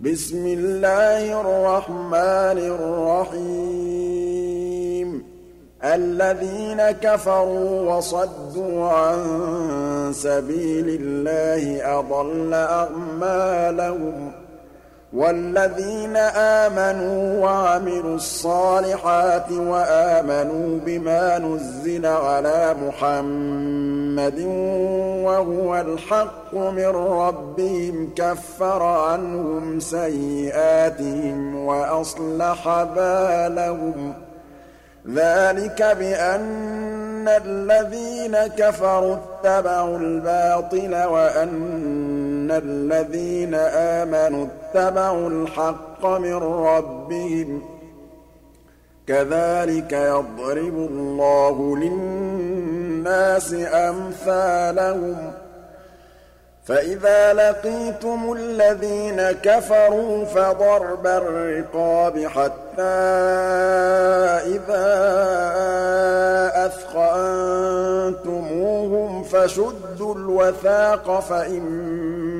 بسم الله الرحمن الرحيم. الذين كفروا وصدوا عن سبيل الله أضل أعمالهم وَالَّذِينَ آمَنُوا وَعَمِلُوا الصَّالِحَاتِ وَآمَنُوا بِمَا نُزِّلَ عَلَىٰ مُحَمَّدٍ وَهُوَ الْحَقُّ مِن رَّبِّهِمْ كَفَّرَ عَنْهُمْ سَيِّئَاتِهِمْ وَأَصْلَحَ بَالَهُمْ. ذَٰلِكَ بِأَنَّ الَّذِينَ كَفَرُوا اتَّبَعُوا الْبَاطِلَ وَأَنَّ الَّذِينَ آمَنُوا اتَّبَعُوا الْحَقَّ مِن رَّبِّهِمْ ۚ كَذَٰلِكَ يَضْرِبُ اللَّهُ لِلنَّاسِ أَمْثَالَهُمْ فَإِذَا لَقِيتُمُ الَّذِينَ كَفَرُوا فَضَرْبَ الرِّقَابِ حَتَّىٰ إِذَا أَثْخَنتُمُوهُمْ فَشُدُّوا الْوَثَاقَ فَإِمَّا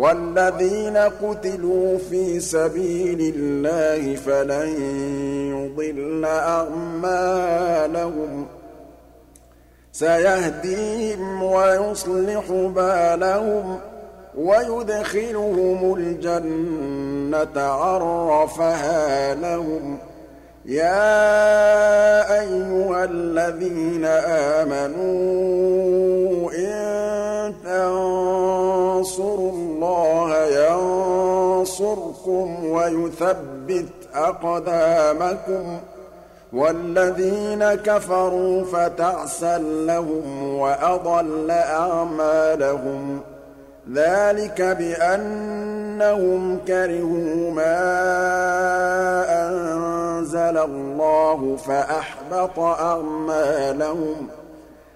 وَالَّذِينَ قُتِلُوا فِي سَبِيلِ اللَّهِ فَلَن يُضِلَّ أَعْمَالَهُمْ ۚ. سَيَهْدِيهِمْ وَيُصْلِحُ بَالَهُمْ وَيُدْخِلُهُمُ الْجَنَّةَ عَرَّفَهَا لَهُمْ ۚ. يَا أَيُّهَا الَّذِينَ آمَنُوا إِن تَنصُرُوا اللَّهَ يَنصُرْكُمْ وَيُثَبِّتْ أَقْدَامَكُمْ ۚ. وَالَّذِينَ كَفَرُوا فَتَعْسًا لَّهُمْ وَأَضَلَّ أَعْمَالَهُمْ. ذَٰلِكَ بِأَنَّهُمْ كَرِهُوا مَا أَنزَلَ اللَّهُ فَأَحْبَطَ أَعْمَالَهُمْ ۚ.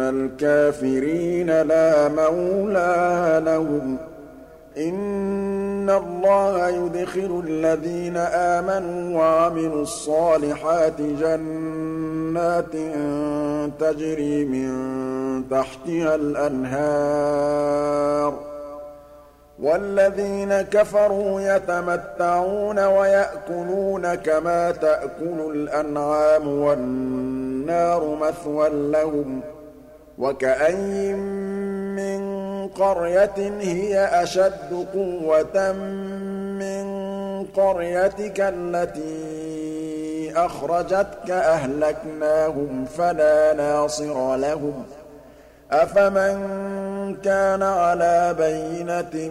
الْكَافِرِينَ لَا مَوْلَىٰ لَهُمْ إِنَّ اللَّهَ يُدْخِلُ الَّذِينَ آمَنُوا وَعَمِلُوا الصَّالِحَاتِ جَنَّاتٍ تَجْرِي مِن تَحْتِهَا الْأَنْهَارُ ۖ وَالَّذِينَ كَفَرُوا يَتَمَتَّعُونَ وَيَأْكُلُونَ كَمَا تَأْكُلُ الْأَنْعَامُ وَالنَّارُ مَثْوًى لَّهُمْ ۖ وَكَأَيِّن مِّن قَرْيَةٍ هِيَ أَشَدُّ قُوَّةً مِّن قَرْيَتِكَ الَّتِي أَخْرَجَتْكَ أَهْلَكْنَاهُمْ فَلَا نَاصِرَ لَهُمْ ۚ أَفَمَن كَانَ عَلَىٰ بَيِّنَةٍ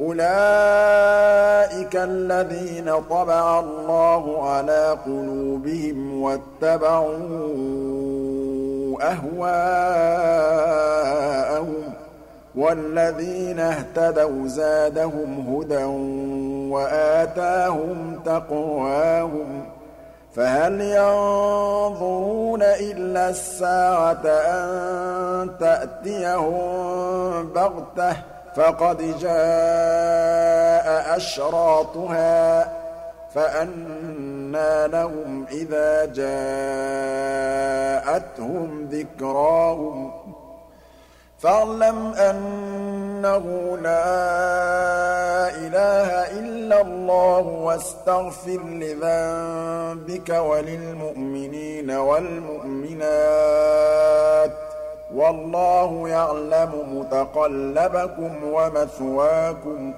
أُولَٰئِكَ الَّذِينَ طَبَعَ اللَّهُ عَلَىٰ قُلُوبِهِمْ وَاتَّبَعُوا أَهْوَاءَهُمْ وَالَّذِينَ اهْتَدَوْا زَادَهُمْ هُدًى وَآتَاهُمْ تَقْوَاهُمْ فَهَلْ يَنظُرُونَ إِلَّا السَّاعَةَ أَن تَأْتِيَهُم بَغْتَةً ۖ فَقَدْ جَاءَ أَشْرَاطُهَا فَأَنَّىٰ لَهُمْ إِذَا جَاءَتْهُمْ ذِكْرَاهُمْ فَاعْلَمْ أَنَّهُ لَا إِلَٰهَ إِلَّا اللَّهُ وَاسْتَغْفِرْ لِذَنبِكَ وَلِلْمُؤْمِنِينَ وَالْمُؤْمِنَاتِ ۗ وَاللَّهُ يَعْلَمُ مُتَقَلَّبَكُمْ وَمَثْوَاكُمْ ۚ.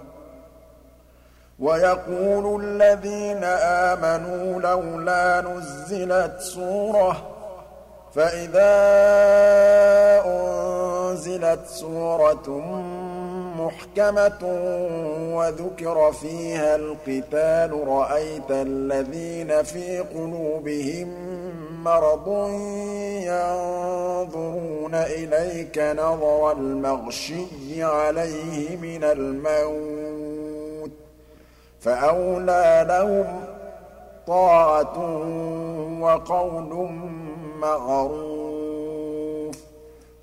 وَيَقُولُ الَّذِينَ آمَنُوا لَوْلَا نُزِّلَتْ سُورَةٌ ۖ فَإِذَا أُنزِلَتْ سُورَةٌ مُّحْكَمَةٌ وَذُكِرَ فِيهَا الْقِتَالُ رَأَيْتَ الَّذِينَ فِي قُلُوبِهِم مَّرَضٌ يَنظُرُونَ إِلَيْكَ نَظَرَ الْمَغْشِيِّ عَلَيْهِ مِنَ الْمَوْتِ ۖ فَأَوْلَىٰ لَهُمْ طَاعَةٌ وَقَوْلٌ مَّعْرُوفٌ ۚ.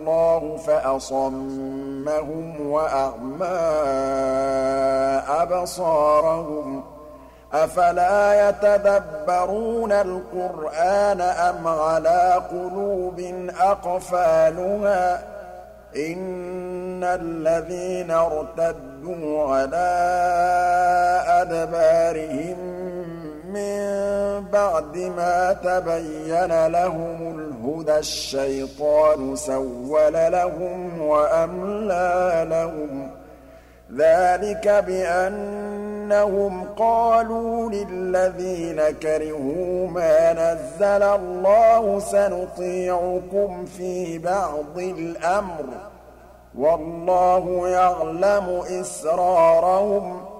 اللَّهُ فَأَصَمَّهُمْ وَأَعْمَىٰ أَبْصَارَهُمْ ۖ. أَفَلَا يَتَدَبَّرُونَ الْقُرْآنَ أَمْ عَلَىٰ قُلُوبٍ أَقْفَالُهَا ۚ؟ إِنَّ الَّذِينَ ارْتَدُّوا عَلَىٰ أَدْبَارِهِم بَعْدِ مَا تَبَيَّنَ لَهُمُ الْهُدَى الشَّيْطَانُ سَوَّلَ لَهُمْ وَأَمْلَىٰ لَهُمْ ۚ. ذَٰلِكَ بِأَنَّهُمْ قَالُوا لِلَّذِينَ كَرِهُوا مَا نَزَّلَ اللَّهُ سَنُطِيعُكُمْ فِي بَعْضِ الْأَمْرِ ۖ. وَاللَّهُ يَعْلَمُ إِسْرَارَهُمْ.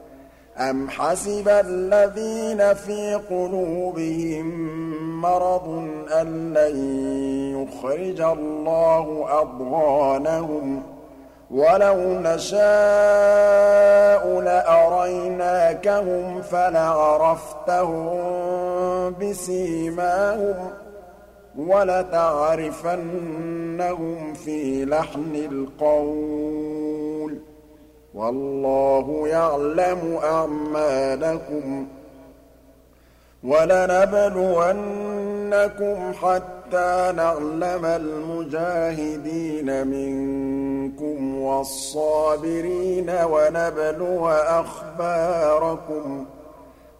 أَمْ حَسِبَ الَّذِينَ فِي قُلُوبِهِم مَّرَضٌ أَن لَّن يُخْرِجَ اللَّهُ أَضْغَانَهُمْ ۖ وَلَوْ نَشَاءُ لَأَرَيْنَاكَهُمْ فَلَعَرَفْتَهُم بِسِيمَاهُمْ ۚ وَلَتَعْرِفَنَّهُمْ فِي لَحْنِ الْقَوْلِ ۚ وَاللَّهُ يَعْلَمُ أَعْمَالَكُمْ ۚ وَلَنَبْلُوَنَّكُمْ حَتَّىٰ نَعْلَمَ الْمُجَاهِدِينَ مِنكُمْ وَالصَّابِرِينَ وَنَبْلُوَ أَخْبَارَكُمْ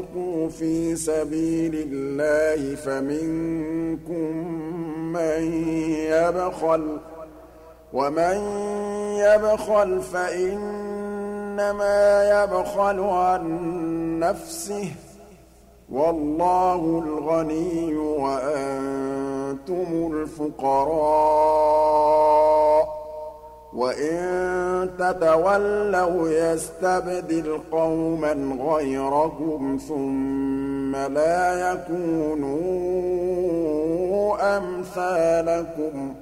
وَأَنفِقُوا فِي سَبِيلِ اللَّهِ فَمِنكُم مَّن يَبْخَلُ ۖ وَمَن يَبْخَلْ فَإِنَّمَا يَبْخَلُ عَن نَّفْسِهِ ۚ وَاللَّهُ الْغَنِيُّ وَأَنتُمُ الْفُقَرَاءُ وَإِن تَتَوَلَّوْا يَسْتَبْدِلْ قَوْمًا غَيْرَكُمْ ثُمَّ لَا يَكُونُوا أَمْثَالَكُمْ